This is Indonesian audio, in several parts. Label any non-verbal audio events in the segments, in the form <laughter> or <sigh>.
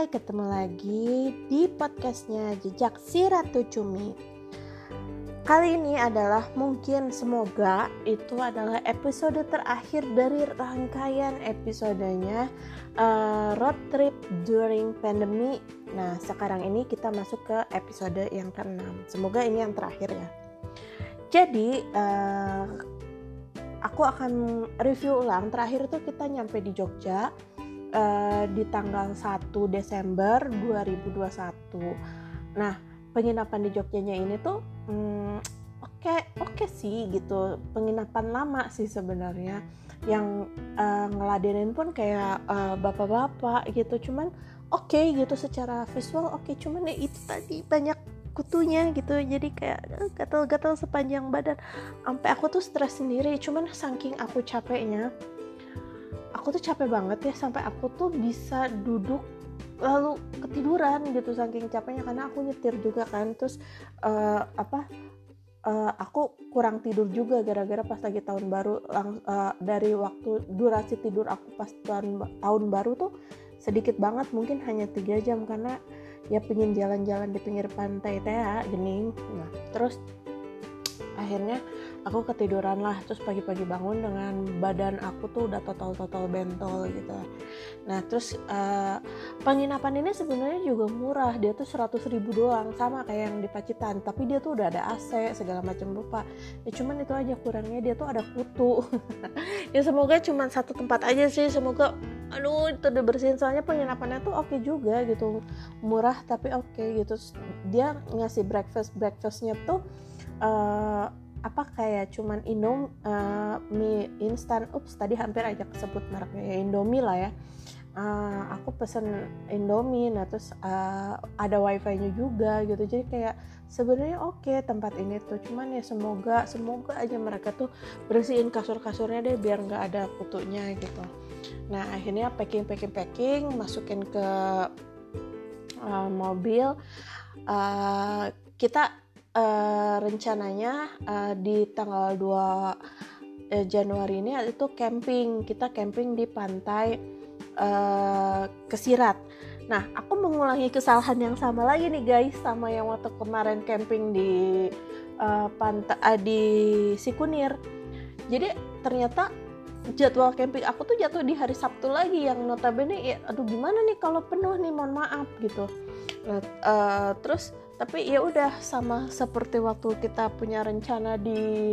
Hai, ketemu lagi di podcastnya Jejak Si Ratu Cumi. Kali ini adalah mungkin semoga itu adalah episode terakhir dari rangkaian episodenya uh, Road Trip During Pandemic Nah sekarang ini kita masuk ke episode yang ke-6 Semoga ini yang terakhir ya. Jadi uh, aku akan review ulang. Terakhir itu kita nyampe di Jogja uh, di tanggal 1 Desember 2021. Nah, penginapan di Jogjanya ini tuh hmm, oke okay, oke okay sih gitu. Penginapan lama sih sebenarnya. Yang uh, ngeladenin pun kayak uh, bapak-bapak gitu. Cuman oke okay gitu secara visual oke okay. cuman ya itu tadi banyak kutunya gitu jadi kayak gatal-gatal sepanjang badan sampai aku tuh stres sendiri cuman saking aku capeknya aku tuh capek banget ya sampai aku tuh bisa duduk lalu ketiduran gitu saking capeknya karena aku nyetir juga kan. Terus uh, apa uh, aku kurang tidur juga gara-gara pas lagi tahun baru lang, uh, dari waktu durasi tidur aku pas tahun tahun baru tuh sedikit banget mungkin hanya tiga jam karena ya pengen jalan-jalan di pinggir pantai teh gening. Nah terus akhirnya aku ketiduran lah terus pagi-pagi bangun dengan badan aku tuh udah total-total bentol gitu. Nah terus uh, penginapan ini sebenarnya juga murah dia tuh 100 ribu doang sama kayak yang di Pacitan tapi dia tuh udah ada AC segala macam rupa. Ya cuman itu aja kurangnya dia tuh ada kutu. <laughs> Ya semoga cuma satu tempat aja sih semoga aduh itu udah bersihin soalnya penginapannya tuh oke okay juga gitu murah tapi oke okay, gitu dia ngasih breakfast breakfastnya tuh uh, apa kayak cuman Indom uh, mie instan ups tadi hampir aja kesebut mereknya ya Indomie lah ya. Uh, aku pesen Indomie nah terus uh, ada wifi-nya juga gitu. Jadi kayak sebenarnya oke okay tempat ini tuh cuman ya semoga semoga aja mereka tuh bersihin kasur-kasurnya deh biar nggak ada kutunya gitu. Nah akhirnya packing packing packing masukin ke uh, mobil. Uh, kita uh, rencananya uh, di tanggal 2 uh, Januari ini itu camping. Kita camping di pantai uh, Kesirat. Nah aku mengulangi kesalahan yang sama lagi nih guys sama yang waktu kemarin camping di uh, pantai uh, di Sikunir. Jadi ternyata jadwal camping aku tuh jatuh di hari Sabtu lagi yang notabene ya aduh gimana nih kalau penuh nih? Mohon maaf gitu. Nah, uh, terus tapi ya udah sama seperti waktu kita punya rencana di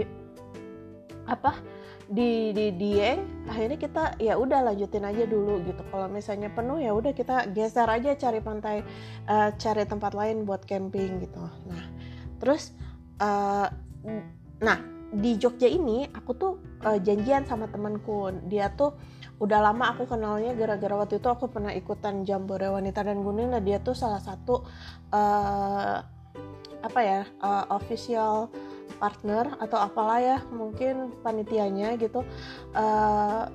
apa di di Dieng akhirnya kita ya udah lanjutin aja dulu gitu. Kalau misalnya penuh ya udah kita geser aja cari pantai uh, cari tempat lain buat camping gitu. Nah terus uh, nah di Jogja ini aku tuh uh, janjian sama temanku. Dia tuh udah lama aku kenalnya gara-gara waktu itu aku pernah ikutan Jambore Wanita dan Gunung dan dia tuh salah satu uh, apa ya uh, official partner atau apalah ya mungkin panitianya gitu. Uh,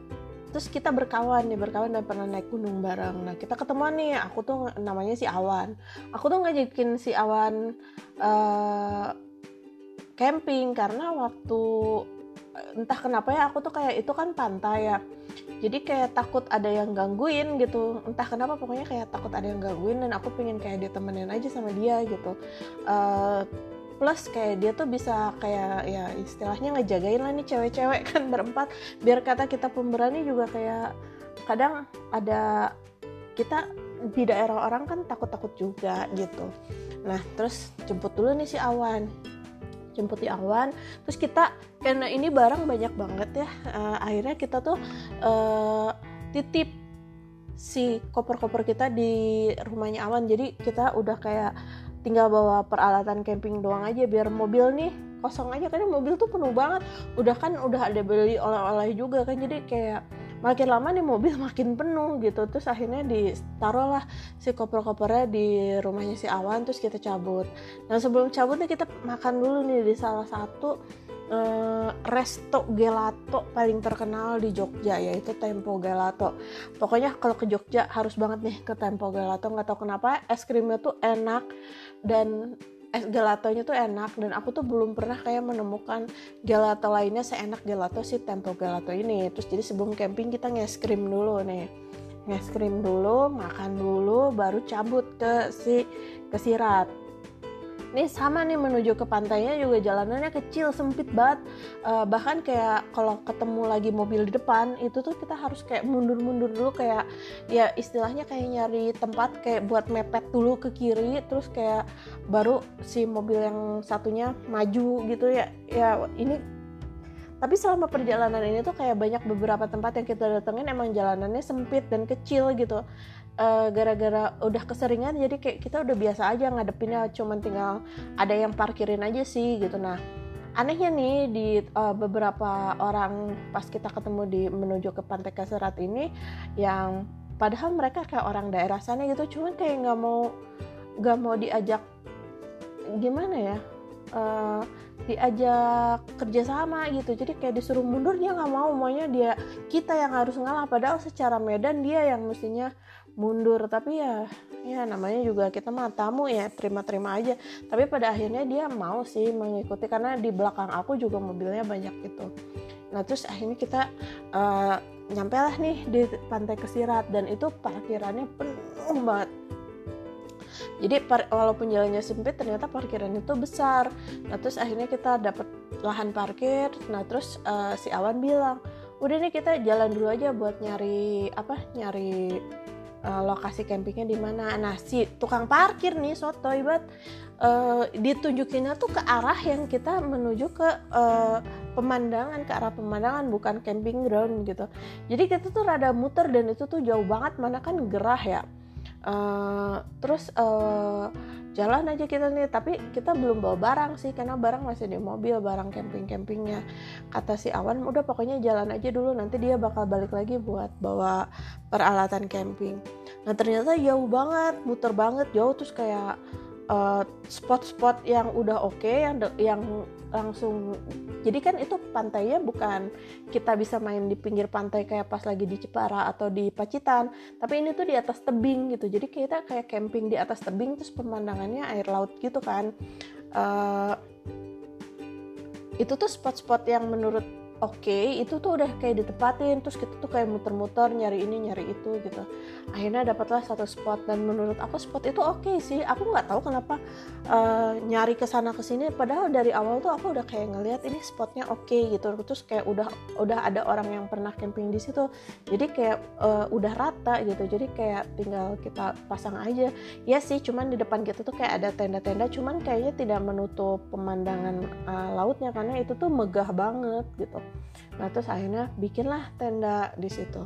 terus kita berkawan nih berkawan dan pernah naik gunung bareng. Nah kita ketemu nih aku tuh namanya si Awan. Aku tuh ngajakin si Awan uh, camping karena waktu entah kenapa ya aku tuh kayak itu kan pantai ya. Jadi kayak takut ada yang gangguin gitu. Entah kenapa pokoknya kayak takut ada yang gangguin dan aku pengen kayak ditemenin aja sama dia gitu. Uh, plus kayak dia tuh bisa kayak ya istilahnya ngejagain lah nih cewek-cewek <laughs> kan berempat. Biar kata kita pemberani juga kayak kadang ada kita di daerah orang kan takut-takut juga gitu. Nah terus jemput dulu nih si Awan jemput di awan. Terus kita karena ini barang banyak banget ya. Uh, akhirnya kita tuh uh, titip si koper-koper kita di rumahnya awan. Jadi kita udah kayak tinggal bawa peralatan camping doang aja biar mobil nih kosong aja. Karena mobil tuh penuh banget. Udah kan udah ada beli oleh-oleh juga kan. Jadi kayak makin lama nih mobil <laughs> makin penuh gitu. Terus akhirnya ditaruh lah si koper-kopernya di rumahnya si Awan terus kita cabut. Nah sebelum cabut nih kita makan dulu nih di salah satu uh, resto gelato paling terkenal di Jogja yaitu Tempo Gelato. Pokoknya kalau ke Jogja harus banget nih ke Tempo Gelato. Nggak tahu kenapa es krimnya tuh enak dan es gelatonya tuh enak dan aku tuh belum pernah kayak menemukan gelato lainnya seenak gelato si Tempo Gelato ini. Terus jadi sebelum camping kita nge-es krim dulu nih. Nge dulu makan dulu baru cabut ke si ke Sirat Nih sama nih menuju ke pantainya juga jalanannya kecil sempit banget. Uh, bahkan kayak kalau ketemu lagi mobil di depan itu tuh kita harus kayak mundur-mundur dulu kayak ya istilahnya kayak nyari tempat kayak buat mepet dulu ke kiri terus kayak baru si mobil yang satunya maju gitu ya. Ya ini tapi selama perjalanan ini tuh kayak banyak beberapa tempat yang kita datengin emang jalanannya sempit dan kecil gitu eh, gara-gara udah keseringan jadi kayak kita udah biasa aja ngadepinnya cuman tinggal ada yang parkirin aja sih gitu. Nah anehnya nih di uh, beberapa orang pas kita ketemu di menuju ke pantai Kaserat ini yang padahal mereka kayak orang daerah sana gitu cuman kayak nggak mau nggak mau diajak gimana ya uh, diajak kerjasama gitu. Jadi kayak disuruh mundur dia nggak mau. Maunya dia kita yang harus ngalah. Padahal secara medan dia yang mestinya mundur. Tapi ya ya namanya juga kita mah tamu ya terima-terima aja. Tapi pada akhirnya dia mau sih mengikuti karena di belakang aku juga mobilnya banyak gitu. Nah terus akhirnya kita uh, nyampe lah nih di pantai Kesirat dan itu parkirannya penuh banget. Jadi par, walaupun jalannya sempit ternyata parkirannya itu besar. Nah terus akhirnya kita dapat lahan parkir. Nah terus uh, si Awan bilang udah nih kita jalan dulu aja buat nyari apa nyari uh, lokasi campingnya di mana. Nah si tukang parkir nih soto ibat uh, ditunjukinnya tuh ke arah yang kita menuju ke uh, pemandangan ke arah pemandangan bukan camping ground gitu. Jadi kita tuh rada muter dan itu tuh jauh banget mana kan gerah ya. Uh, terus uh, jalan aja kita nih tapi kita belum bawa barang sih karena barang masih di mobil barang camping campingnya kata si Awan udah pokoknya jalan aja dulu nanti dia bakal balik lagi buat bawa peralatan camping. Nah ternyata jauh banget muter banget jauh terus kayak uh, spot-spot yang udah oke okay, yang yang langsung jadi kan itu pantainya bukan kita bisa main di pinggir pantai kayak pas lagi di Jepara atau di Pacitan tapi ini tuh di atas tebing gitu. Jadi kita kayak camping di atas tebing terus pemandangannya air laut gitu kan. Uh, itu tuh spot-spot yang menurut oke okay, itu tuh udah kayak ditepatin terus kita tuh kayak muter-muter nyari ini nyari itu gitu. Akhirnya dapatlah satu spot dan menurut aku spot itu oke okay sih. Aku nggak tahu kenapa uh, nyari ke sana ke sini padahal dari awal tuh aku udah kayak ngelihat ini spotnya oke okay, gitu. Terus kayak udah udah ada orang yang pernah camping di situ. Jadi kayak uh, udah rata gitu. Jadi kayak tinggal kita pasang aja. Ya sih cuman di depan kita tuh kayak ada tenda-tenda cuman kayaknya tidak menutup pemandangan uh, lautnya karena itu tuh megah banget gitu nah terus akhirnya bikinlah tenda di situ.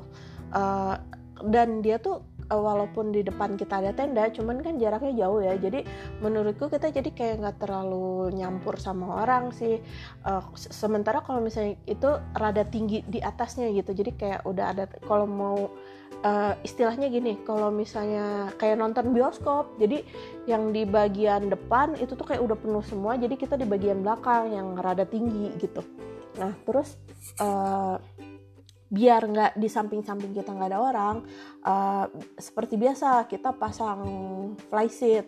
Uh, dan dia tuh uh, walaupun di depan kita ada tenda cuman kan jaraknya jauh ya. Jadi menurutku kita jadi kayak nggak terlalu nyampur sama orang sih. Uh, sementara kalau misalnya itu rada tinggi di atasnya gitu. Jadi kayak udah ada kalau mau uh, istilahnya gini kalau misalnya kayak nonton bioskop jadi yang di bagian depan itu tuh kayak udah penuh semua jadi kita di bagian belakang yang rada tinggi gitu nah terus uh, biar nggak di samping-samping kita nggak ada orang uh, seperti biasa kita pasang fly seat.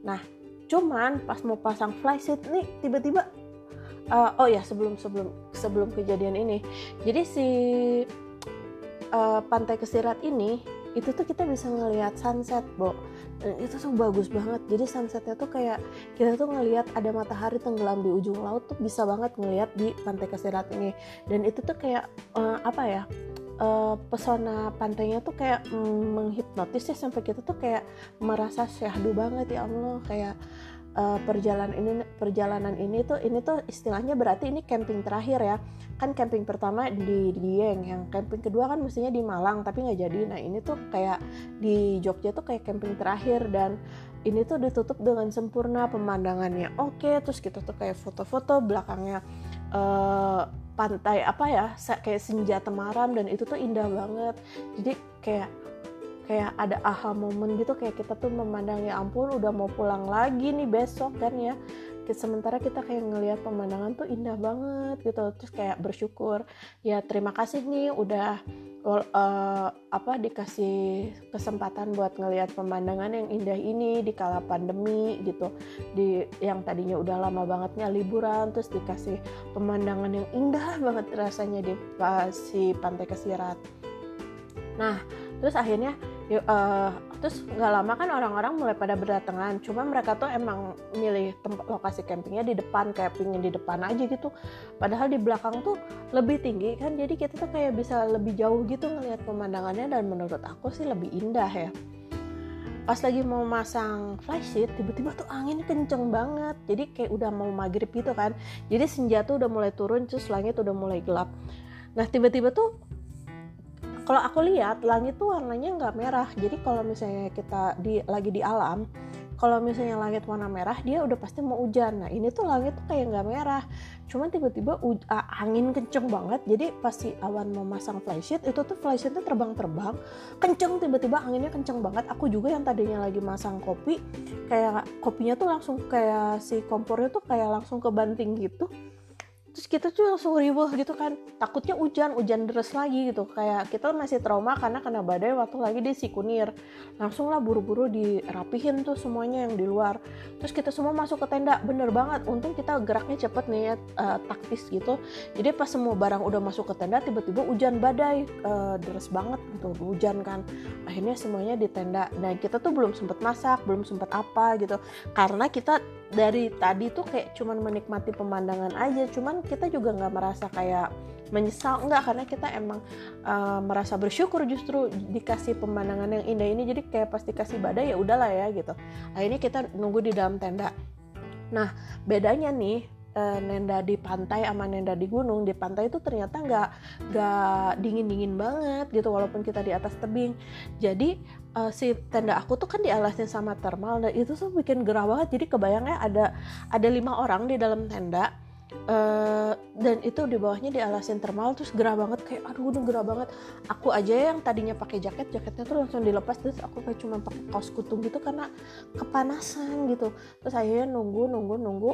Nah cuman pas mau pasang fly seat nih tiba-tiba uh, oh ya sebelum sebelum sebelum kejadian ini. Jadi si uh, pantai Kesirat ini itu tuh kita bisa ngelihat sunset, Bo. Dan itu tuh bagus banget. Jadi sunsetnya tuh kayak kita tuh ngelihat ada matahari tenggelam di ujung laut tuh bisa banget ngelihat di pantai Kesirat ini. Dan itu tuh kayak uh, apa ya? Uh, pesona pantainya tuh kayak mm, menghipnotis ya sampai kita tuh kayak merasa syahdu banget ya Allah kayak uh, perjalanan ini perjalanan ini tuh ini tuh istilahnya berarti ini camping terakhir ya. Kan camping pertama di Dieng yang camping kedua kan mestinya di Malang tapi nggak jadi. Nah ini tuh kayak di Jogja tuh kayak camping terakhir dan ini tuh ditutup dengan sempurna pemandangannya. Oke terus kita tuh kayak foto-foto belakangnya uh, pantai apa ya kayak senja temaram dan itu tuh indah banget. Jadi kayak kayak ada aha momen gitu kayak kita tuh memandang ya ampun udah mau pulang lagi nih besok kan ya. Sementara kita kayak ngelihat pemandangan tuh indah banget gitu terus kayak bersyukur ya terima kasih nih udah uh, apa dikasih kesempatan buat ngelihat pemandangan yang indah ini di kala pandemi gitu. Di yang tadinya udah lama bangetnya liburan terus dikasih pemandangan yang indah banget rasanya di si pantai Kesirat. Nah terus akhirnya uh, terus nggak lama kan orang-orang mulai pada berdatangan. Cuma mereka tuh emang milih tempat lokasi campingnya di depan kayak pingin di depan aja gitu. Padahal di belakang tuh lebih tinggi kan. Jadi kita tuh kayak bisa lebih jauh gitu ngelihat pemandangannya. Dan menurut aku sih lebih indah ya. Pas lagi mau masang flysheet tiba-tiba tuh angin kenceng banget. Jadi kayak udah mau maghrib gitu kan. Jadi senja tuh udah mulai turun terus langit udah mulai gelap. Nah tiba-tiba tuh kalau aku lihat langit tuh warnanya nggak merah. Jadi kalau misalnya kita di lagi di alam kalau misalnya langit warna merah dia udah pasti mau hujan. Nah ini tuh langit tuh kayak nggak merah. Cuman tiba-tiba uh, angin kenceng banget. Jadi pasti awan mau masang flysheet itu tuh flysheetnya terbang-terbang. Kenceng tiba-tiba anginnya kenceng banget. Aku juga yang tadinya lagi masang kopi kayak kopinya tuh langsung kayak si kompornya tuh kayak langsung kebanting gitu terus kita tuh langsung ribuh gitu kan. Takutnya hujan hujan deras lagi gitu. Kayak kita masih trauma karena kena badai waktu lagi di Sikunir. Langsung lah buru-buru dirapihin tuh semuanya yang di luar. Terus kita semua masuk ke tenda. Bener banget. Untung kita geraknya cepet nih ya uh, taktis gitu. Jadi pas semua barang udah masuk ke tenda tiba-tiba hujan badai. Uh, deras banget gitu. Hujan kan. Akhirnya semuanya di tenda. Dan kita tuh belum sempet masak belum sempet apa gitu. Karena kita dari tadi tuh kayak cuman menikmati pemandangan aja. Cuman kita juga nggak merasa kayak menyesal. Enggak karena kita emang uh, merasa bersyukur justru dikasih pemandangan yang indah ini. Jadi kayak pasti kasih badai ya udahlah ya gitu. Akhirnya kita nunggu di dalam tenda. Nah bedanya nih uh, nenda di pantai sama nenda di gunung di pantai itu ternyata nggak nggak dingin dingin banget gitu walaupun kita di atas tebing. Jadi uh, si tenda aku tuh kan dialasin sama thermal dan itu tuh bikin gerah banget. Jadi kebayangnya ada ada lima orang di dalam tenda Uh, dan itu di bawahnya dialasin thermal terus gerah banget kayak aduh udah gerah banget. Aku aja yang tadinya pakai jaket jaketnya tuh langsung dilepas terus aku kayak cuma pakai kaos kutung gitu karena kepanasan gitu. Terus akhirnya nunggu nunggu nunggu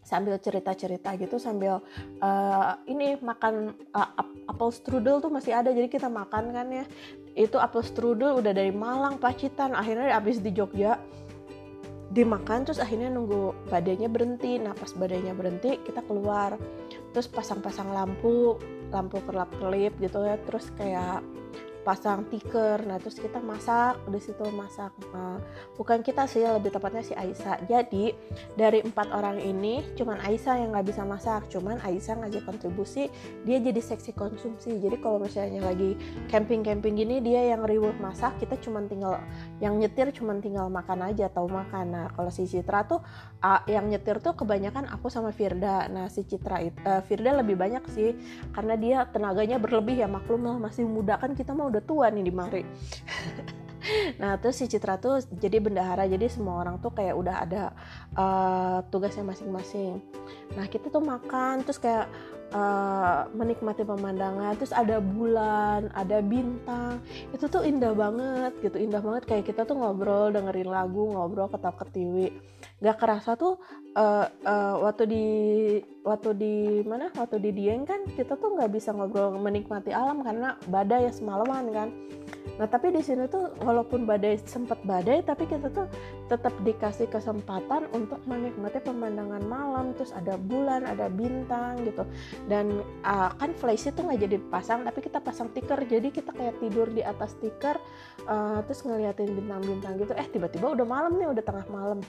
sambil cerita-cerita gitu sambil uh, ini makan uh, apple strudel tuh masih ada jadi kita makan kan ya. Itu apple strudel udah dari Malang Pacitan akhirnya habis di Jogja dimakan terus akhirnya nunggu badainya berhenti. Nah pas badainya berhenti kita keluar. Terus pasang-pasang lampu lampu kerlap-kelip gitu ya. Terus kayak pasang tiker. Nah terus kita masak di situ masak nah, bukan kita sih lebih tepatnya si Aisyah. Jadi dari empat orang ini cuman Aisyah yang nggak bisa masak cuman Aisyah ngajak kontribusi dia jadi seksi konsumsi. Jadi kalau misalnya lagi camping-camping gini dia yang reward masak kita cuman tinggal yang nyetir cuman tinggal makan aja atau makan. Nah kalau si Citra tuh uh, yang nyetir tuh kebanyakan aku sama Firda. Nah si Citra uh, Firda lebih banyak sih karena dia tenaganya berlebih ya maklum lah masih muda. Kan kita mau udah tua nih di mari <laughs> nah terus si Citra tuh jadi bendahara jadi semua orang tuh kayak udah ada uh, tugasnya masing-masing. Nah kita tuh makan terus kayak uh, menikmati pemandangan terus ada bulan ada bintang. Itu tuh indah banget gitu indah banget. Kayak kita tuh ngobrol dengerin lagu ngobrol ketawa ketiwi gak kerasa tuh uh, uh, waktu di waktu di mana? Waktu di Dieng kan kita tuh nggak bisa ngobrol menikmati alam karena badai ya semalaman kan. Nah tapi di sini tuh walaupun badai sempat badai tapi kita tuh tetap dikasih kesempatan untuk menikmati pemandangan malam terus ada bulan ada bintang gitu. Dan uh, kan flash itu nggak jadi pasang tapi kita pasang tiker. Jadi kita kayak tidur di atas tiker uh, terus ngeliatin bintang-bintang gitu. Eh tiba-tiba udah malam nih udah tengah malam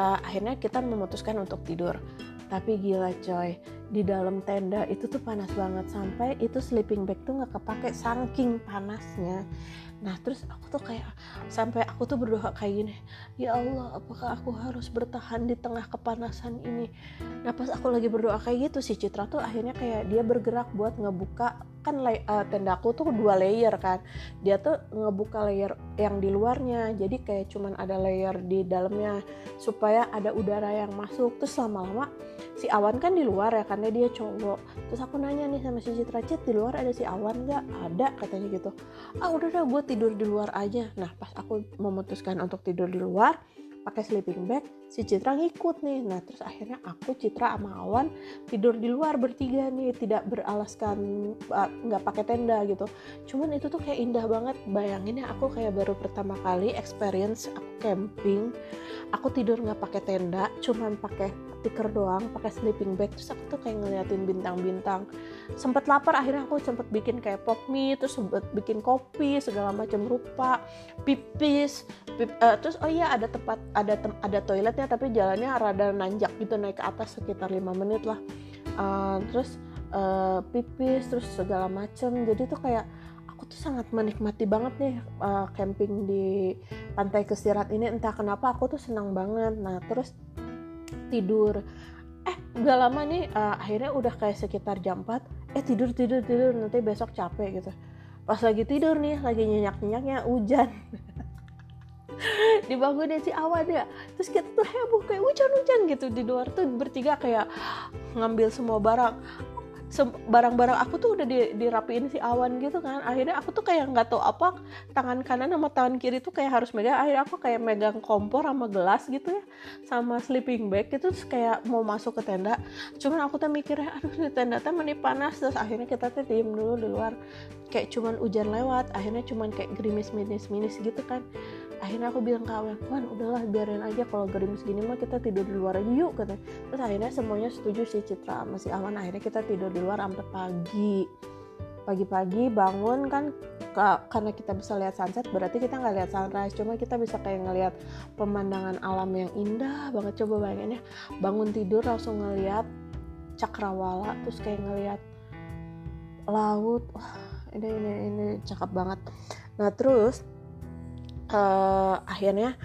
uh, akhirnya kita memutuskan untuk tidur. Tapi gila coy di dalam tenda itu tuh panas banget. Sampai itu sleeping bag tuh nggak kepake saking panasnya nah terus aku tuh kayak sampai aku tuh berdoa kayak gini ya Allah apakah aku harus bertahan di tengah kepanasan ini? Nah pas aku lagi berdoa kayak gitu si Citra tuh akhirnya kayak dia bergerak buat ngebuka kan uh, tendaku tuh dua layer kan. Dia tuh ngebuka layer yang di luarnya jadi kayak cuman ada layer di dalamnya supaya ada udara yang masuk. Terus lama-lama si Awan kan di luar ya karena dia cowok. Terus aku nanya nih sama si Citra Cit di luar ada si Awan nggak? Ada katanya gitu. Ah udah udah gue tidur di luar aja. Nah pas aku memutuskan untuk tidur di luar pakai sleeping bag si Citra ngikut nih. Nah terus akhirnya aku Citra sama Awan tidur di luar bertiga nih tidak beralaskan nggak uh, pakai tenda gitu. Cuman itu tuh kayak indah banget. Bayangin ya aku kayak baru pertama kali experience aku camping. Aku tidur nggak pakai tenda cuman pakai tikar doang pakai sleeping bag terus aku tuh kayak ngeliatin bintang-bintang. Sempet lapar akhirnya aku sempet bikin kayak pop mie terus sempet bikin kopi segala macam rupa pipis pip, uh, terus oh iya ada tempat ada tem, ada toiletnya tapi jalannya rada nanjak gitu naik ke atas sekitar lima menit lah. Uh, terus uh, pipis terus segala macam jadi tuh kayak aku tuh sangat menikmati banget nih uh, camping di pantai Kesirat ini. Entah kenapa aku tuh senang banget. Nah terus tidur. Eh gak lama nih uh, akhirnya udah kayak sekitar jam 4 eh tidur tidur tidur nanti besok capek gitu. Pas lagi tidur nih lagi nyenyak nyenyaknya hujan. <laughs> Dibangunin si awan ya. Terus kita tuh heboh kayak hujan-hujan gitu di luar tuh bertiga kayak ngambil semua barang barang-barang aku tuh udah di, dirapiin si awan gitu kan. Akhirnya aku tuh kayak nggak tahu apa tangan kanan sama tangan kiri tuh kayak harus megang. Akhirnya aku kayak megang kompor sama gelas gitu ya sama sleeping bag gitu terus kayak mau masuk ke tenda. Cuman aku tuh mikirnya aduh di tenda tuh meni panas. Terus akhirnya kita tuh diem dulu di luar. Kayak cuman hujan lewat akhirnya cuman kayak gerimis minis minis gitu kan akhirnya aku bilang ke Awan Wan udahlah biarin aja kalau gerimis gini mah kita tidur di luar aja yuk kata terus akhirnya semuanya setuju sih Citra masih Awan akhirnya kita tidur di luar sampai pagi. Pagi-pagi bangun kan karena kita bisa lihat sunset berarti kita nggak lihat sunrise. Cuma kita bisa kayak ngelihat pemandangan alam yang indah banget. Coba bayangin ya bangun tidur langsung ngelihat cakrawala terus kayak ngelihat laut. Wah ini ini ini cakep banget. Nah terus uh, akhirnya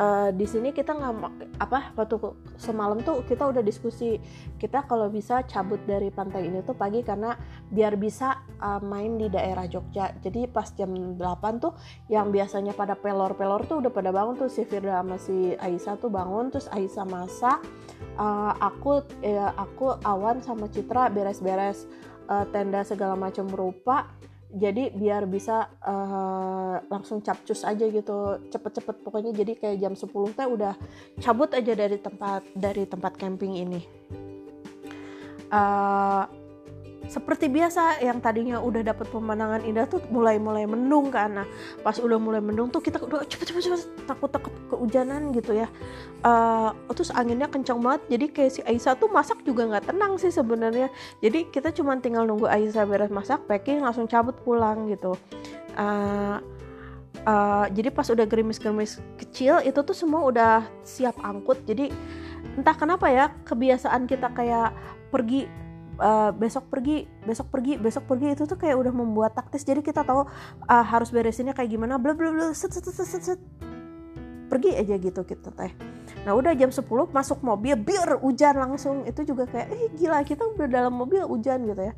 uh, di sini kita nggak apa waktu semalam tuh kita udah diskusi kita kalau bisa cabut dari pantai ini tuh pagi karena biar bisa uh, main di daerah Jogja. Jadi pas jam 8 tuh yang biasanya pada pelor-pelor tuh udah pada bangun tuh si Firda sama si Aisyah tuh bangun terus Aisyah masak uh, aku ya, aku Awan sama Citra beres-beres uh, tenda segala macam rupa jadi biar bisa uh, langsung capcus aja gitu cepet-cepet. Pokoknya jadi kayak jam 10 teh udah cabut aja dari tempat dari tempat camping ini. Uh, seperti biasa yang tadinya udah dapat pemandangan indah tuh mulai mulai mendung kan. Nah pas udah mulai mendung tuh kita udah cepet cepet cepet. Takut takut kehujanan gitu ya. Uh, terus anginnya kencang banget. Jadi kayak si Aisyah tuh masak juga nggak tenang sih sebenarnya. Jadi kita cuma tinggal nunggu Aisyah beres masak packing langsung cabut pulang gitu. Uh, uh, jadi pas udah gerimis-gerimis kecil itu tuh semua udah siap angkut. Jadi entah kenapa ya kebiasaan kita kayak pergi uh, besok pergi besok pergi besok pergi itu tuh kayak udah membuat taktis jadi kita tahu uh, harus beresinnya kayak gimana bla bla bla set set set set, set. Pergi aja gitu kita teh. Nah udah jam 10 masuk mobil biar hujan langsung. Itu juga kayak eh gila kita udah dalam mobil hujan gitu ya.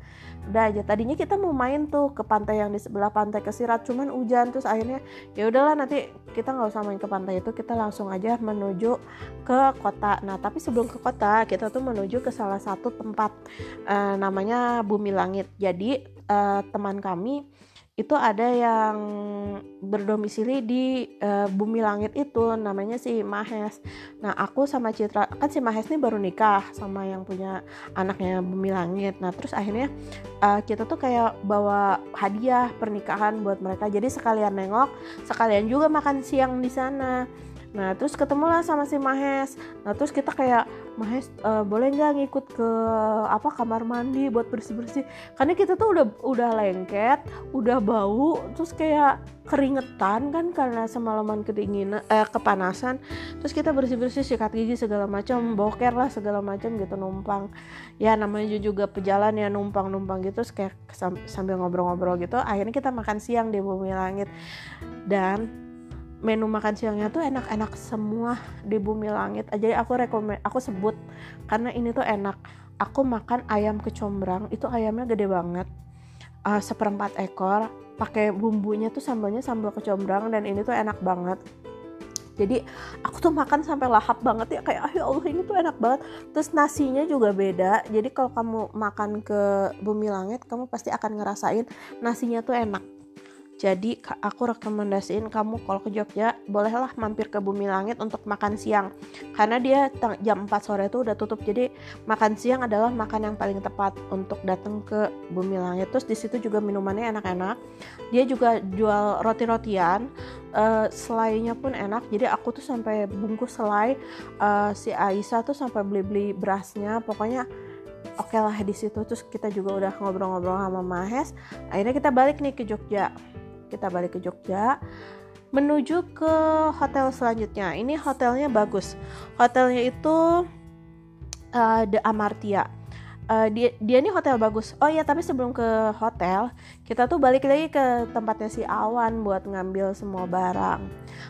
Udah aja tadinya kita mau main tuh ke pantai yang di sebelah pantai kesirat cuman hujan. Terus akhirnya ya udahlah nanti kita nggak usah main ke pantai itu kita langsung aja menuju ke kota. Nah tapi sebelum ke kota kita tuh menuju ke salah satu tempat uh, namanya Bumi Langit. Jadi uh, teman kami itu ada yang berdomisili di uh, bumi langit itu namanya si Mahes. Nah aku sama Citra kan si Mahes ini baru nikah sama yang punya anaknya bumi langit. Nah terus akhirnya uh, kita tuh kayak bawa hadiah pernikahan buat mereka. Jadi sekalian nengok, sekalian juga makan siang di sana. Nah terus ketemulah sama si Mahes. Nah terus kita kayak Mahes uh, boleh nggak ngikut ke apa kamar mandi buat bersih bersih? Karena kita tuh udah udah lengket, udah bau, terus kayak keringetan kan karena semalaman kedinginan, eh, kepanasan. Terus kita bersih bersih sikat gigi segala macam, boker lah segala macam gitu numpang. Ya namanya juga pejalan ya numpang numpang gitu, terus kayak sambil ngobrol-ngobrol gitu. Akhirnya kita makan siang di bumi langit dan menu makan siangnya tuh enak-enak semua di bumi langit. Jadi aku rekomend aku sebut karena ini tuh enak. Aku makan ayam kecombrang itu ayamnya gede banget. Uh, seperempat ekor pakai bumbunya tuh sambalnya sambal kecombrang dan ini tuh enak banget. Jadi aku tuh makan sampai lahap banget ya kayak ya Allah ini tuh enak banget. Terus nasinya juga beda. Jadi kalau kamu makan ke bumi langit kamu pasti akan ngerasain nasinya tuh enak jadi aku rekomendasiin kamu kalau ke Jogja bolehlah mampir ke Bumi Langit untuk makan siang. Karena dia jam 4 sore itu udah tutup. Jadi makan siang adalah makan yang paling tepat untuk datang ke Bumi Langit. Terus di situ juga minumannya enak-enak. Dia juga jual roti-rotian. Uh, selainya pun enak. Jadi aku tuh sampai bungkus selai uh, si Aisyah tuh sampai beli-beli berasnya. Pokoknya oke okay lah di situ. Terus kita juga udah ngobrol-ngobrol sama Mahes. Akhirnya kita balik nih ke Jogja kita balik ke Jogja menuju ke hotel selanjutnya. Ini hotelnya bagus. Hotelnya itu uh, The Amartia uh, dia dia ini hotel bagus. Oh iya tapi sebelum ke hotel kita tuh balik lagi ke tempatnya si Awan buat ngambil semua barang.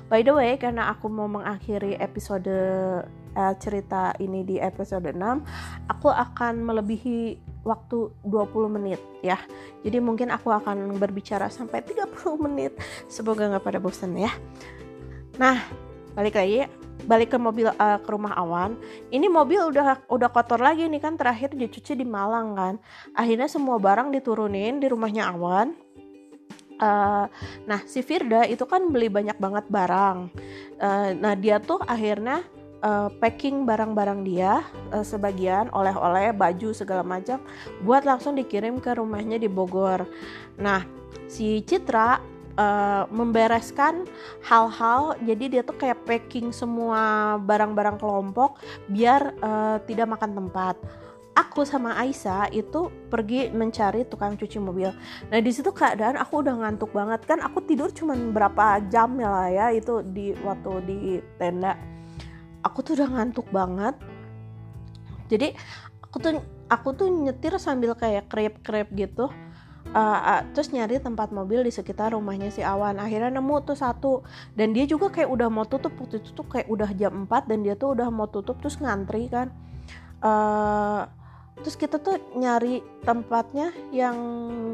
By the way karena aku mau mengakhiri episode uh, cerita ini di episode 6 aku akan melebihi waktu 20 menit ya. Jadi mungkin aku akan berbicara sampai 30 menit. Semoga nggak pada bosan ya. Nah balik lagi balik ke mobil uh, ke rumah Awan. Ini mobil udah udah kotor lagi nih kan. Terakhir dicuci di Malang kan. Akhirnya semua barang diturunin di rumahnya Awan. Uh, nah si Firda itu kan beli banyak banget barang. Uh, nah dia tuh akhirnya uh, packing barang-barang dia uh, sebagian oleh-oleh baju segala macam buat langsung dikirim ke rumahnya di Bogor. Nah, si Citra uh, membereskan hal-hal jadi dia tuh kayak packing semua barang-barang kelompok biar uh, tidak makan tempat aku sama Aisyah itu pergi mencari tukang cuci mobil. Nah di situ keadaan aku udah ngantuk banget kan. Aku tidur cuman berapa jam ya lah ya itu di waktu di tenda aku tuh udah ngantuk banget. Jadi aku tuh aku tuh nyetir sambil kayak krep-krep gitu. Uh, uh, terus nyari tempat mobil di sekitar rumahnya si Awan. Akhirnya nemu tuh satu. Dan dia juga kayak udah mau tutup. Waktu itu tuh kayak udah jam 4 dan dia tuh udah mau tutup terus ngantri kan. Uh, terus kita tuh nyari tempatnya yang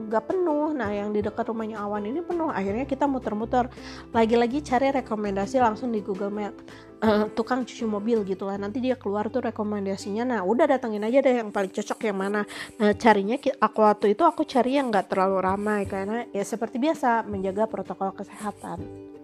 gak penuh. Nah yang di dekat rumahnya Awan ini penuh. Akhirnya kita muter-muter. Lagi-lagi cari rekomendasi langsung di Google Map uh, tukang cuci mobil gitu lah. Nanti dia keluar tuh rekomendasinya. Nah udah datengin aja deh yang paling cocok yang mana. Nah carinya aku waktu itu aku cari yang gak terlalu ramai karena ya seperti biasa menjaga protokol kesehatan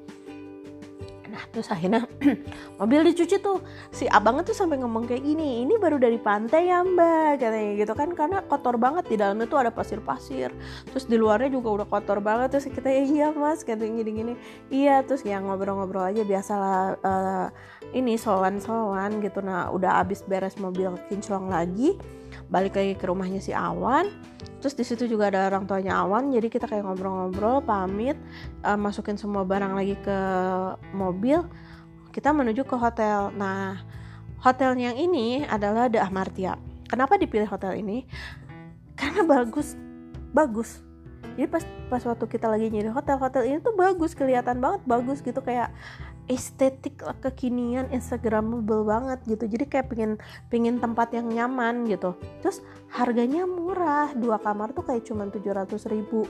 nah terus akhirnya <clears throat> mobil dicuci tuh. Si abangnya tuh sampai ngomong kayak gini ini baru dari pantai ya mbak katanya gitu kan. Karena kotor banget di dalamnya tuh ada pasir-pasir. Terus di luarnya juga udah kotor banget. Terus kita ya iya mas katanya gini-gini iya terus ya ngobrol-ngobrol aja biasalah uh, ini sowan-sowan gitu. Nah udah abis beres mobil kinclong lagi balik lagi ke rumahnya si Awan terus di situ juga ada orang tuanya Awan jadi kita kayak ngobrol-ngobrol pamit uh, masukin semua barang lagi ke mobil kita menuju ke hotel. Nah hotel yang ini adalah The Amartia kenapa dipilih hotel ini? Karena bagus bagus. Jadi pas pas waktu kita lagi nyari hotel hotel ini tuh bagus kelihatan banget bagus gitu kayak estetik kekinian instagramable banget gitu. Jadi kayak pengen pengen tempat yang nyaman gitu. Terus harganya murah. Dua kamar tuh kayak cuma 700 ribu.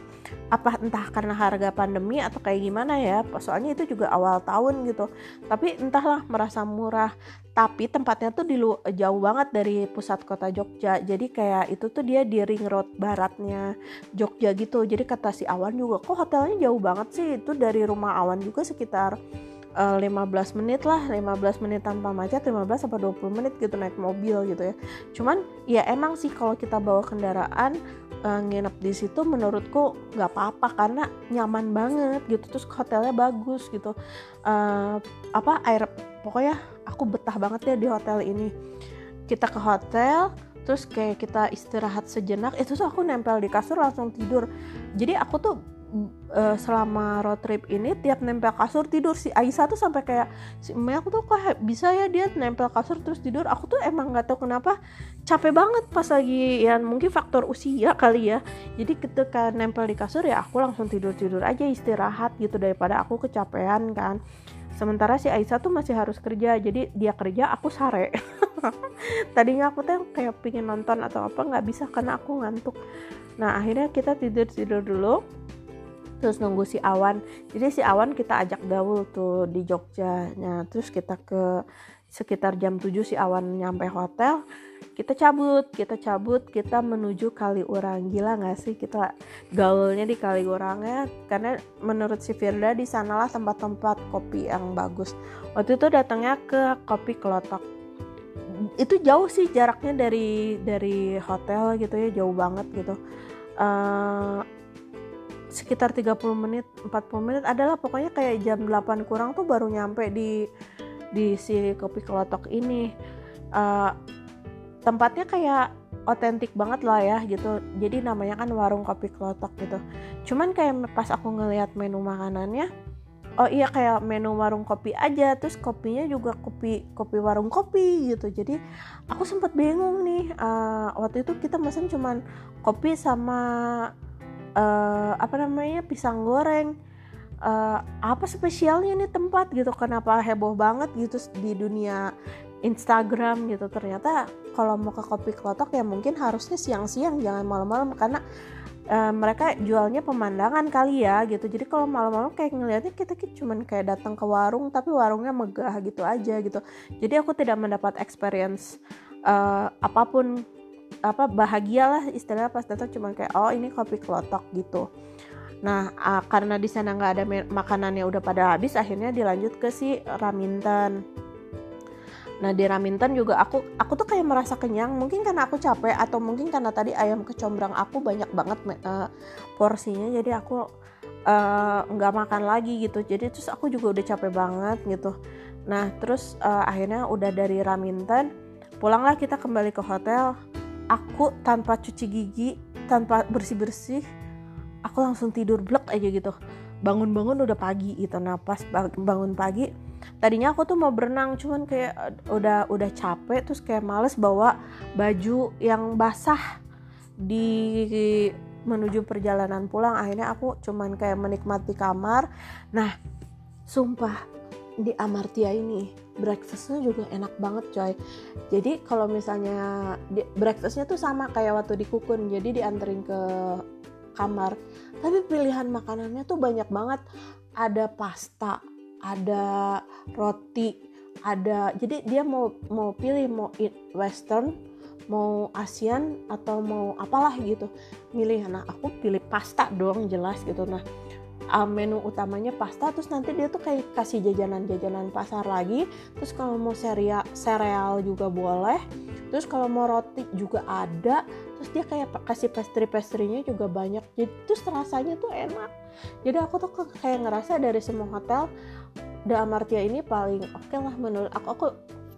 Apa entah karena harga pandemi atau kayak gimana ya. Soalnya itu juga awal tahun gitu. Tapi entahlah merasa murah. Tapi tempatnya tuh di jauh banget dari pusat kota Jogja. Jadi kayak itu tuh dia di ring road baratnya Jogja gitu. Jadi kata si Awan juga kok hotelnya jauh banget sih? Itu dari rumah Awan juga sekitar uh, eh, 15 menit lah 15 menit tanpa macet 15 sampai 20 menit gitu naik mobil gitu ya. Cuman ya emang sih kalau kita bawa kendaraan uh, nginep di situ menurutku nggak apa-apa karena nyaman banget gitu terus hotelnya bagus gitu. Uh, apa air pokoknya aku betah banget ya di hotel ini. Kita ke hotel terus kayak kita istirahat sejenak itu tuh aku nempel di kasur langsung tidur. Jadi aku tuh uh, selama road trip ini tiap nempel kasur tidur. Si Aisyah tuh sampai kayak si Mei aku tuh kok bisa ya dia nempel kasur terus tidur. Aku tuh emang nggak tahu kenapa capek banget pas lagi ya mungkin faktor usia kali ya. Jadi ketika nempel di kasur ya aku langsung tidur tidur aja istirahat gitu daripada aku kecapean kan. Sementara si Aisyah tuh masih harus kerja jadi dia kerja aku sare. <laughs> Tadinya aku tuh kayak pingin nonton atau apa nggak bisa karena aku ngantuk. Nah akhirnya kita tidur tidur dulu terus nunggu si Awan. Jadi si Awan kita ajak gaul tuh di Jogja. Nah terus kita ke sekitar jam 7 si Awan nyampe hotel kita cabut kita cabut kita menuju Kaliurang gila nggak sih? Kita gaulnya di Kaliurangnya karena menurut si Firda di sanalah tempat-tempat kopi yang bagus. Waktu itu datangnya ke kopi kelotok itu jauh sih jaraknya dari dari hotel gitu ya jauh banget gitu. Uh, sekitar 30 menit 40 menit adalah pokoknya kayak jam 8 kurang tuh baru nyampe di di si kopi kelotok ini. Uh, tempatnya kayak otentik banget lah ya gitu. Jadi namanya kan warung kopi kelotok gitu. Cuman kayak pas aku ngelihat menu makanannya oh iya kayak menu warung kopi aja terus kopinya juga kopi kopi warung kopi gitu. Jadi aku sempat bingung nih uh, waktu itu kita mesen cuman kopi sama uh, apa namanya pisang goreng. Uh, apa spesialnya nih tempat gitu? Kenapa heboh banget gitu di dunia Instagram gitu? Ternyata kalau mau ke kopi kelotok ya mungkin harusnya siang-siang jangan malam-malam. Karena uh, mereka jualnya pemandangan kali ya gitu. Jadi kalau malam-malam kayak ngeliatnya kita cuman kayak datang ke warung tapi warungnya megah gitu aja gitu. Jadi aku tidak mendapat experience uh, apa pun apa bahagia lah istilahnya pas datang cuman kayak oh ini kopi kelotok gitu Nah, uh, karena di sana nggak ada makanannya udah pada habis, akhirnya dilanjut ke si Raminten. Nah di Raminten juga aku aku tuh kayak merasa kenyang mungkin karena aku capek atau mungkin karena tadi ayam kecombrang aku banyak banget uh, porsinya jadi aku eh, nggak uh, makan lagi gitu jadi terus aku juga udah capek banget gitu. Nah terus uh, akhirnya udah dari Raminten pulanglah kita kembali ke hotel. Aku tanpa cuci gigi tanpa bersih bersih aku langsung tidur blek aja gitu. Bangun-bangun udah pagi gitu. Pas bangun pagi tadinya aku tuh mau berenang cuman kayak udah udah capek terus kayak males bawa baju yang basah di menuju perjalanan pulang. Akhirnya aku cuman kayak menikmati kamar. Nah sumpah di Amartia ini breakfastnya juga enak banget coy. Jadi kalau misalnya breakfastnya tuh sama kayak waktu di Kukun. Jadi dianterin ke kamar. Tapi pilihan makanannya tuh banyak banget. Ada pasta ada roti ada jadi dia mau mau pilih mau eat western mau Asian atau mau apalah gitu. Milih. Nah aku pilih pasta dong jelas gitu. Nah uh, menu utamanya pasta terus nanti dia tuh kayak kasih jajanan-jajanan pasar lagi. Terus kalau mau sereal sereal juga boleh. Terus kalau mau roti juga ada. Terus dia kayak kasih pastry-pastrynya juga banyak. Jadi terus rasanya tuh enak. Jadi aku tuh kayak ngerasa dari semua hotel The Amartya ini paling oke okay lah menurut aku. Aku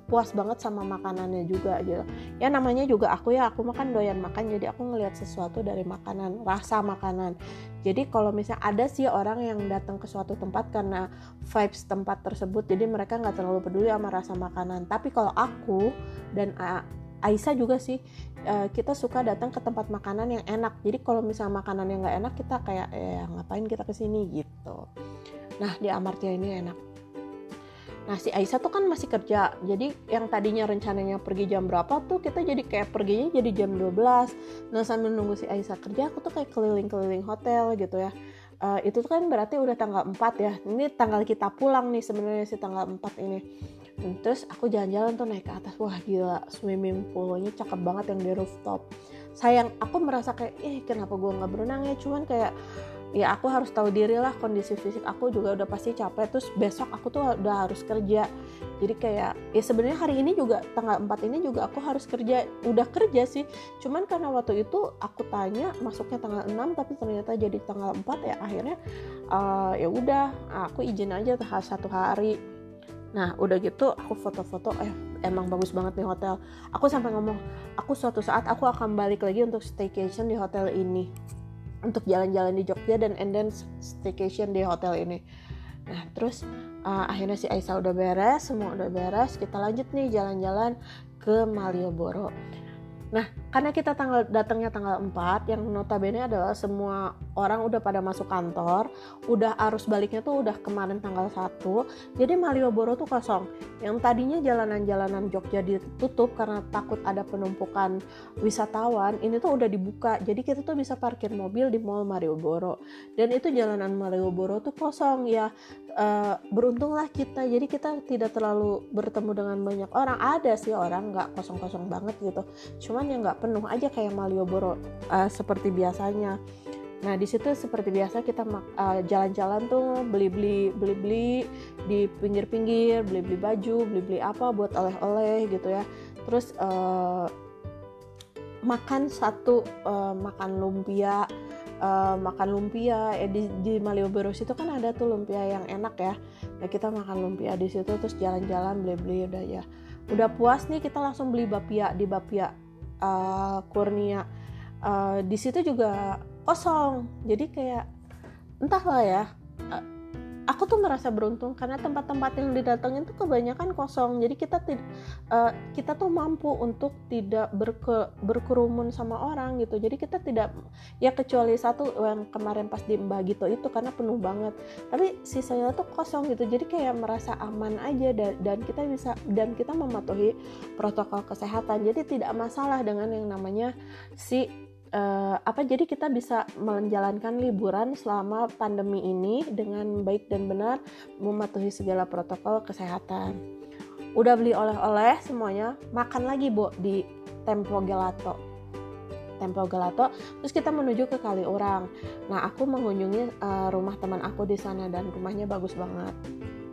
puas banget sama makanannya juga gitu. Ya namanya juga aku ya aku makan doyan makan jadi aku ngelihat sesuatu dari makanan rasa makanan. Jadi kalau misalnya ada sih orang yang datang ke suatu tempat karena vibes tempat tersebut jadi mereka nggak terlalu peduli sama rasa makanan. Tapi kalau aku dan Aisyah juga sih uh, kita suka datang ke tempat makanan yang enak. Jadi kalau misalnya makanan yang nggak enak kita kayak eh ngapain kita ke sini gitu. Nah di Amartya ini enak Nah si Aisyah tuh kan masih kerja, jadi yang tadinya rencananya pergi jam berapa tuh kita jadi kayak perginya jadi jam 12. Nah sambil nunggu si Aisyah kerja, aku tuh kayak keliling-keliling hotel gitu ya. Uh, itu kan berarti udah tanggal 4 ya. Ini tanggal kita pulang nih sebenarnya si tanggal 4 ini. Terus aku jalan-jalan tuh naik ke atas. Wah gila, swimming poolnya cakep banget yang di rooftop. Sayang, aku merasa kayak, eh kenapa gue nggak berenang ya? Cuman kayak ya aku harus tahu diri lah kondisi fisik aku juga udah pasti capek terus besok aku tuh udah harus kerja. Jadi kayak ya sebenarnya hari ini juga tanggal 4 ini juga aku harus kerja udah kerja sih. Cuman karena waktu itu aku tanya masuknya tanggal 6 tapi ternyata jadi tanggal 4 ya akhirnya uh, ya udah aku izin aja satu hari. Nah udah gitu aku foto-foto eh emang bagus banget nih hotel. Aku sampai ngomong aku suatu saat aku akan balik lagi untuk staycation di hotel ini untuk jalan-jalan di Jogja dan and then staycation di hotel ini. Nah terus uh, akhirnya si Aisyah udah beres, semua udah beres, kita lanjut nih jalan-jalan ke Malioboro. Nah karena kita tanggal datangnya tanggal 4 yang notabene adalah semua orang udah pada masuk kantor udah arus baliknya tuh udah kemarin tanggal 1 jadi Malioboro tuh kosong. Yang tadinya jalanan-jalanan Jogja ditutup karena takut ada penumpukan wisatawan ini tuh udah dibuka. Jadi kita tuh bisa parkir mobil di Mall Malioboro. Dan itu jalanan Malioboro tuh kosong ya uh, beruntunglah kita. Jadi kita tidak terlalu bertemu dengan banyak orang. Ada sih orang nggak kosong-kosong banget gitu. Cuman yang nggak penuh aja kayak Malioboro uh, seperti biasanya. Nah di situ seperti biasa kita uh, jalan-jalan tuh beli-beli beli-beli di pinggir-pinggir beli-beli baju beli-beli apa buat oleh-oleh gitu ya. Terus uh, makan satu uh, makan lumpia uh, makan lumpia. Eh, di, di Malioboro itu kan ada tuh lumpia yang enak ya. Nah kita makan lumpia di situ terus jalan-jalan beli-beli udah ya. Udah puas nih kita langsung beli bapia di bapia uh, Kurnia uh, di situ juga kosong. Jadi kayak entahlah ya uh, aku tuh merasa beruntung karena tempat-tempat yang didatengin tuh kebanyakan kosong. Jadi kita uh, kita tuh mampu untuk tidak berke, berkerumun sama orang gitu. Jadi kita tidak ya kecuali satu yang kemarin pas di Mbak gitu itu karena penuh banget. Tapi sisanya tuh kosong gitu. Jadi kayak merasa aman aja dan, dan kita bisa dan kita mematuhi protokol kesehatan. Jadi tidak masalah dengan yang namanya si uh, apa jadi kita bisa menjalankan liburan selama pandemi ini dengan baik dan benar mematuhi segala protokol kesehatan. Udah beli oleh-oleh semuanya, makan lagi Bu di Tempo Gelato. Tempo Gelato, terus kita menuju ke Kaliurang. Nah, aku mengunjungi uh, rumah teman aku di sana dan rumahnya bagus banget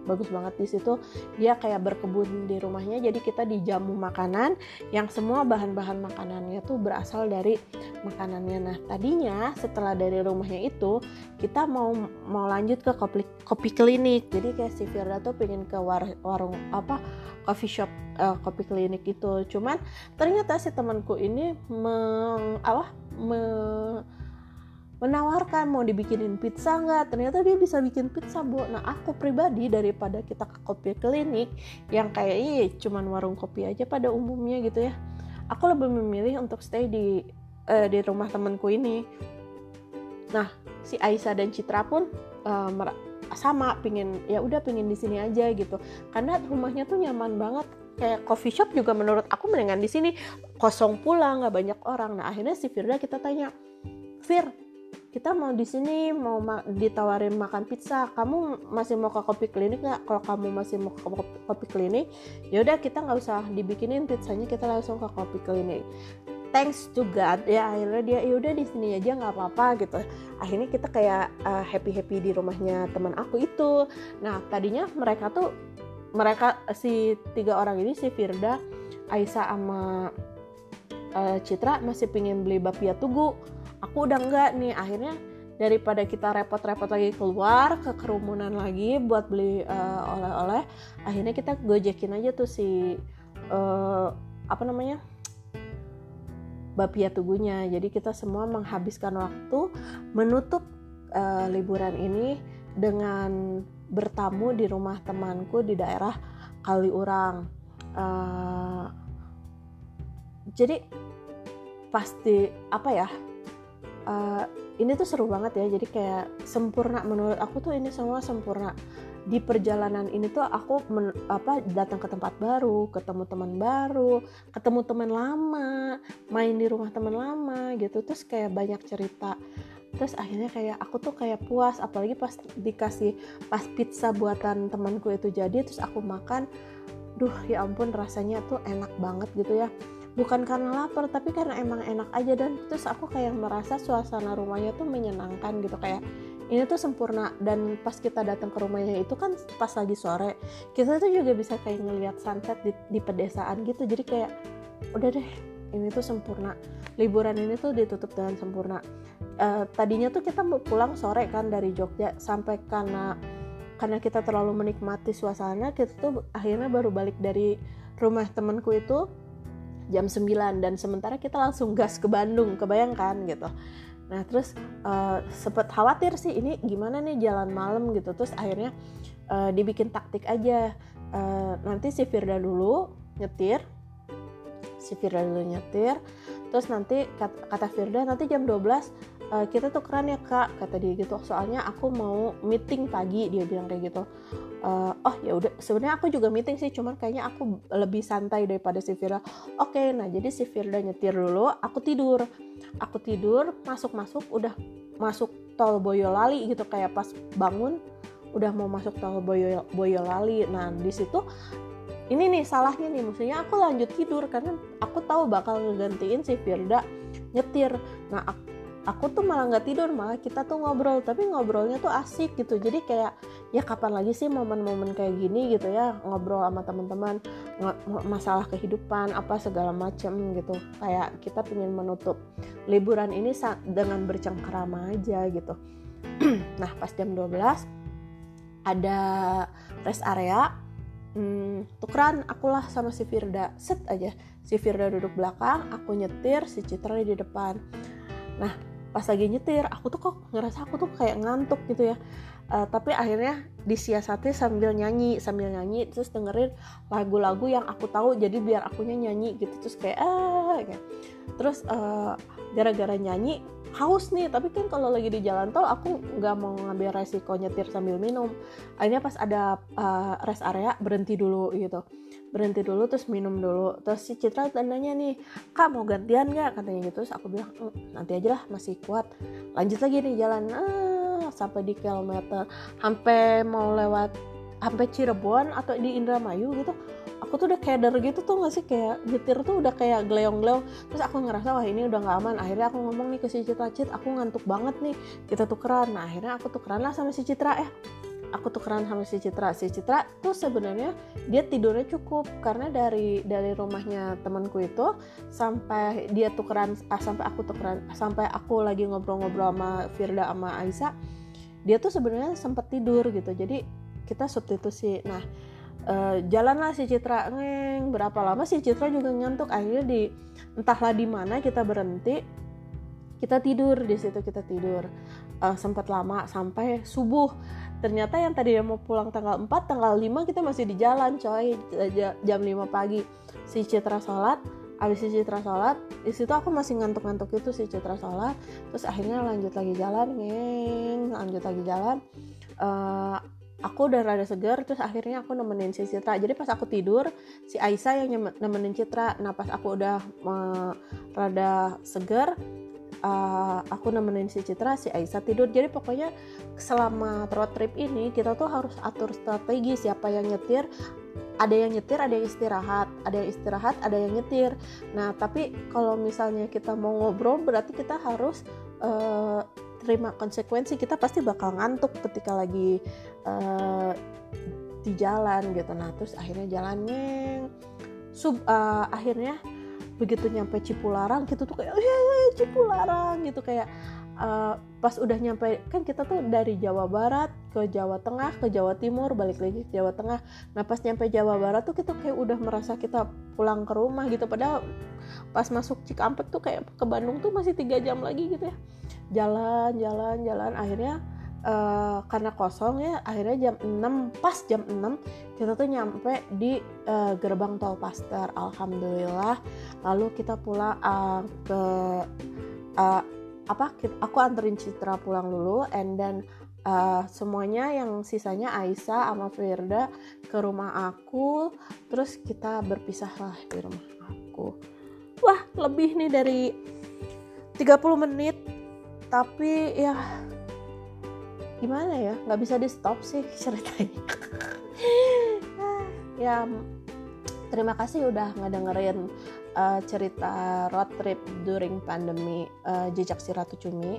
bagus banget di situ. Dia kayak berkebun di rumahnya jadi kita dijamu makanan yang semua bahan-bahan makanannya tuh berasal dari makanannya. Nah tadinya setelah dari rumahnya itu kita mau mau lanjut ke kopi kopi klinik. Jadi kayak si Firda tuh pengen ke war, warung apa coffee shop uh, kopi klinik itu. Cuman ternyata si temanku ini meng apa me, menawarkan mau dibikinin pizza nggak ternyata dia bisa bikin pizza bu nah aku pribadi daripada kita ke kopi klinik yang kayaknya cuman warung kopi aja pada umumnya gitu ya aku lebih memilih untuk stay di uh, di rumah temanku ini. Nah si Aisyah dan Citra pun uh, sama pingin ya udah pingin di sini aja gitu. Karena rumahnya tuh nyaman banget. Kayak coffee shop juga menurut aku mendingan di sini. Kosong pula nggak banyak orang. Nah akhirnya si Firda kita tanya Fir kita mau di sini mau ma ditawarin makan pizza. Kamu masih mau ke kopi klinik nggak? Kalau kamu masih mau ke kopi klinik ya udah kita nggak usah dibikinin pizzanya kita langsung ke kopi klinik. Thanks to God ya akhirnya dia ya udah di sini aja nggak apa-apa gitu. Akhirnya kita kayak uh, eh, happy happy di rumahnya teman aku itu. Nah tadinya mereka tuh mereka si tiga orang ini si Firda Aisyah sama uh, Citra masih pingin beli bapia tugu aku udah enggak nih akhirnya daripada kita repot-repot lagi keluar ke kerumunan lagi buat beli uh, oleh-oleh akhirnya kita gojekin aja tuh si uh, apa namanya bapia tugunya. Jadi kita semua menghabiskan waktu menutup uh, liburan ini dengan bertamu di rumah temanku di daerah Kaliurang. Uh, jadi pasti apa ya uh, ini tuh seru banget ya. Jadi kayak sempurna menurut aku tuh ini semua sempurna. Di perjalanan ini tuh aku men, apa datang ke tempat baru ketemu teman baru ketemu teman lama main di rumah teman lama gitu. Terus kayak banyak cerita. Terus akhirnya kayak aku tuh kayak puas. Apalagi pas dikasih pas pizza buatan temanku itu jadi terus aku makan duh ya ampun rasanya tuh enak banget gitu ya bukan karena lapar tapi karena emang enak aja dan terus aku kayak merasa suasana rumahnya tuh menyenangkan gitu kayak ini tuh sempurna. Dan pas kita datang ke rumahnya itu kan pas lagi sore kita tuh juga bisa kayak ngelihat sunset di, di pedesaan gitu. Jadi kayak udah deh ini tuh sempurna. Liburan ini tuh ditutup dengan sempurna. Uh, tadinya tuh kita mau pulang sore kan dari Jogja sampai karena karena kita terlalu menikmati suasana kita tuh akhirnya baru balik dari rumah temanku itu jam 9 dan sementara kita langsung gas ke Bandung kebayangkan gitu. Nah terus uh, sempet khawatir sih ini gimana nih jalan malam gitu. Terus akhirnya uh, dibikin taktik aja. Uh, nanti si Firda dulu nyetir si Firda dulu nyetir. Terus nanti kata, Firda nanti jam 12 uh, kita tukeran ya kak kata dia gitu. Soalnya aku mau meeting pagi dia bilang kayak gitu uh, oh ya udah sebenarnya aku juga meeting sih cuman kayaknya aku lebih santai daripada si Firda. Oke okay, nah jadi si Firda nyetir dulu aku tidur. Aku tidur masuk masuk udah masuk tol Boyolali gitu kayak pas bangun udah mau masuk tol Boyo, Boyolali. Nah di situ ini nih salahnya nih maksudnya aku lanjut tidur karena aku tahu bakal ngegantiin si Firda nyetir. Nah aku, aku tuh malah nggak tidur malah kita tuh ngobrol tapi ngobrolnya tuh asik gitu. Jadi kayak ya kapan lagi sih momen-momen kayak gini gitu ya ngobrol sama teman-teman masalah kehidupan apa segala macem gitu. Kayak kita pengen menutup liburan ini dengan bercengkrama aja gitu. <clears throat> Nah pas jam 12 ada rest area hmm, tukeran akulah sama si Firda. Set aja si Firda duduk belakang aku nyetir si Citra di depan. Nah pas lagi nyetir aku tuh kok ngerasa aku tuh kayak ngantuk gitu ya. Uh, tapi akhirnya disiasati sambil nyanyi sambil nyanyi terus dengerin lagu-lagu yang aku tahu jadi biar akunya nyanyi gitu. Terus kayak ah kayak. terus uh, gara-gara nyanyi haus nih. Tapi kan kalau lagi di jalan tol aku nggak mau ngambil resiko nyetir sambil minum. Akhirnya pas ada uh, rest area berhenti dulu gitu berhenti dulu terus minum dulu. Terus si Citra tandanya nih kak mau gantian nggak? katanya gitu. Terus aku bilang mm, nanti aja lah masih kuat. Lanjut lagi nih jalan. Ah, sampai di kilometer sampai mau lewat sampai Cirebon atau di Indramayu gitu aku tuh udah keder gitu tuh gak sih? Kayak nyetir tuh udah kayak gleong-gleong. Terus aku ngerasa wah ini udah gak aman. Akhirnya aku ngomong nih ke si Citra Cit aku ngantuk banget nih kita tukeran. Nah akhirnya aku tukeran lah sama si Citra. Eh aku tukeran sama si Citra. Si Citra tuh sebenarnya dia tidurnya cukup karena dari dari rumahnya temanku itu sampai dia tukeran ah, sampai aku tukeran sampai aku lagi ngobrol-ngobrol sama Firda sama Aisyah dia tuh sebenarnya sempat tidur gitu. Jadi kita substitusi. Nah uh, jalanlah si Citra ngeng. Berapa lama si Citra juga ngantuk? Akhirnya di entahlah di mana kita berhenti kita tidur. Di situ kita tidur. Uh, sempat lama sampai subuh ternyata yang tadi mau pulang tanggal 4 tanggal 5 kita masih di jalan coy. Jam 5 pagi. Si Citra sholat abis si Citra sholat di situ aku masih ngantuk-ngantuk itu si Citra sholat. Terus akhirnya lanjut lagi jalan ngeng lanjut lagi jalan. Uh, aku udah rada seger terus akhirnya aku nemenin si Citra. Jadi pas aku tidur si Aisyah yang nemenin Citra. Nah pas aku udah uh, rada seger uh, aku nemenin si Citra si Aisyah tidur. Jadi pokoknya selama road trip ini kita tuh harus atur strategi siapa yang nyetir ada yang nyetir, ada yang istirahat, ada yang istirahat, ada yang nyetir. Nah, tapi kalau misalnya kita mau ngobrol, berarti kita harus uh, terima konsekuensi. Kita pasti bakal ngantuk ketika lagi uh, di jalan gitu. Nah terus akhirnya jalannya sub uh, akhirnya begitu nyampe Cipularang gitu tuh kayak oh, Cipularang gitu. Kayak uh, pas udah nyampe kan kita tuh dari Jawa Barat ke Jawa Tengah ke Jawa Timur balik lagi ke Jawa Tengah. Nah pas nyampe Jawa Barat tuh kita kayak udah merasa kita pulang ke rumah gitu. Padahal pas masuk Cikampek tuh kayak ke Bandung tuh masih tiga jam lagi gitu ya. Jalan jalan jalan. Akhirnya uh, karena kosong ya akhirnya jam 6 pas jam 6 kita tuh nyampe di uh, gerbang tol Paster alhamdulillah. Lalu kita pulang uh, ke uh, apa aku anterin Citra pulang dulu and then uh, semuanya yang sisanya Aisyah sama Firda ke rumah aku. Terus kita berpisah lah di rumah aku. Wah lebih nih dari 30 menit. Tapi ya gimana ya? Nggak bisa di stop sih ceritanya. <laughs> Ya terima kasih udah ngedengerin uh, cerita road trip during pandemi uh, jejak si Ratu Cumi.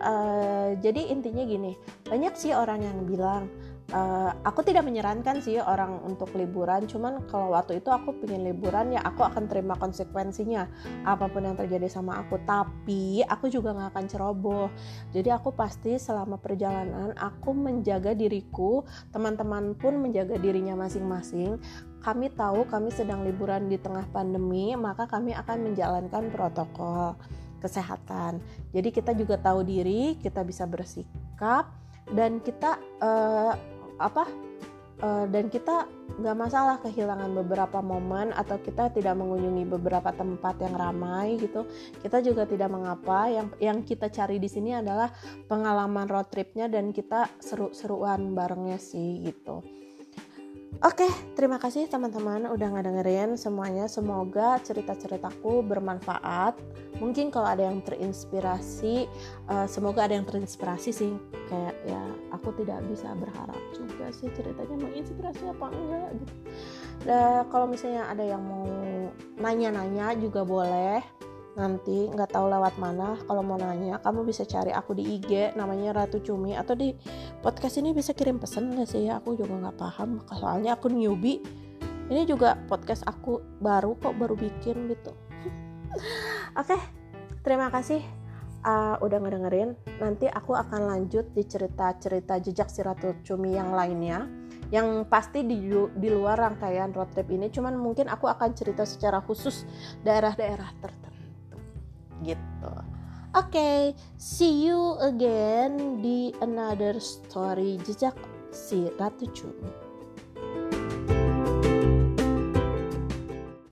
Uh, jadi intinya gini banyak sih orang yang bilang uh, aku tidak menyarankan sih orang untuk liburan cuman kalau waktu itu aku pengen liburan ya aku akan terima konsekuensinya apa pun yang terjadi sama aku. Tapi aku juga nggak akan ceroboh. Jadi aku pasti selama perjalanan aku menjaga diriku teman-teman pun menjaga dirinya masing-masing. Kami tahu kami sedang liburan di tengah pandemi maka kami akan menjalankan protokol kesehatan. Jadi kita juga tahu diri kita bisa bersikap dan kita uh, apa uh, dan kita nggak masalah kehilangan beberapa momen atau kita tidak mengunjungi beberapa tempat yang ramai gitu. Kita juga tidak mengapa. Yang yang kita cari di sini adalah pengalaman road tripnya dan kita seru-seruan barengnya sih gitu Oke, terima kasih teman-teman udah ngedengerin semuanya. Semoga cerita-ceritaku bermanfaat. Mungkin kalau ada yang terinspirasi, uh, semoga ada yang terinspirasi sih. Kayak ya, aku tidak bisa berharap juga sih ceritanya menginspirasi apa enggak gitu. Dan kalau misalnya ada yang mau nanya-nanya juga boleh nanti nggak tahu lewat mana kalau mau nanya kamu bisa cari aku di IG namanya Ratu Cumi atau di podcast ini bisa kirim pesan nggak sih? Aku juga nggak paham soalnya aku newbie. Ini juga podcast aku baru kok baru bikin gitu. <laughs> Oke terima kasih uh, udah ngedengerin. Nanti aku akan lanjut di cerita-cerita jejak si Ratu Cumi yang lainnya yang pasti di, di luar rangkaian road trip ini. Cuman mungkin aku akan cerita secara khusus daerah-daerah tertentu gitu. Oke, okay, see you again di another story jejak si Ratu Cumi.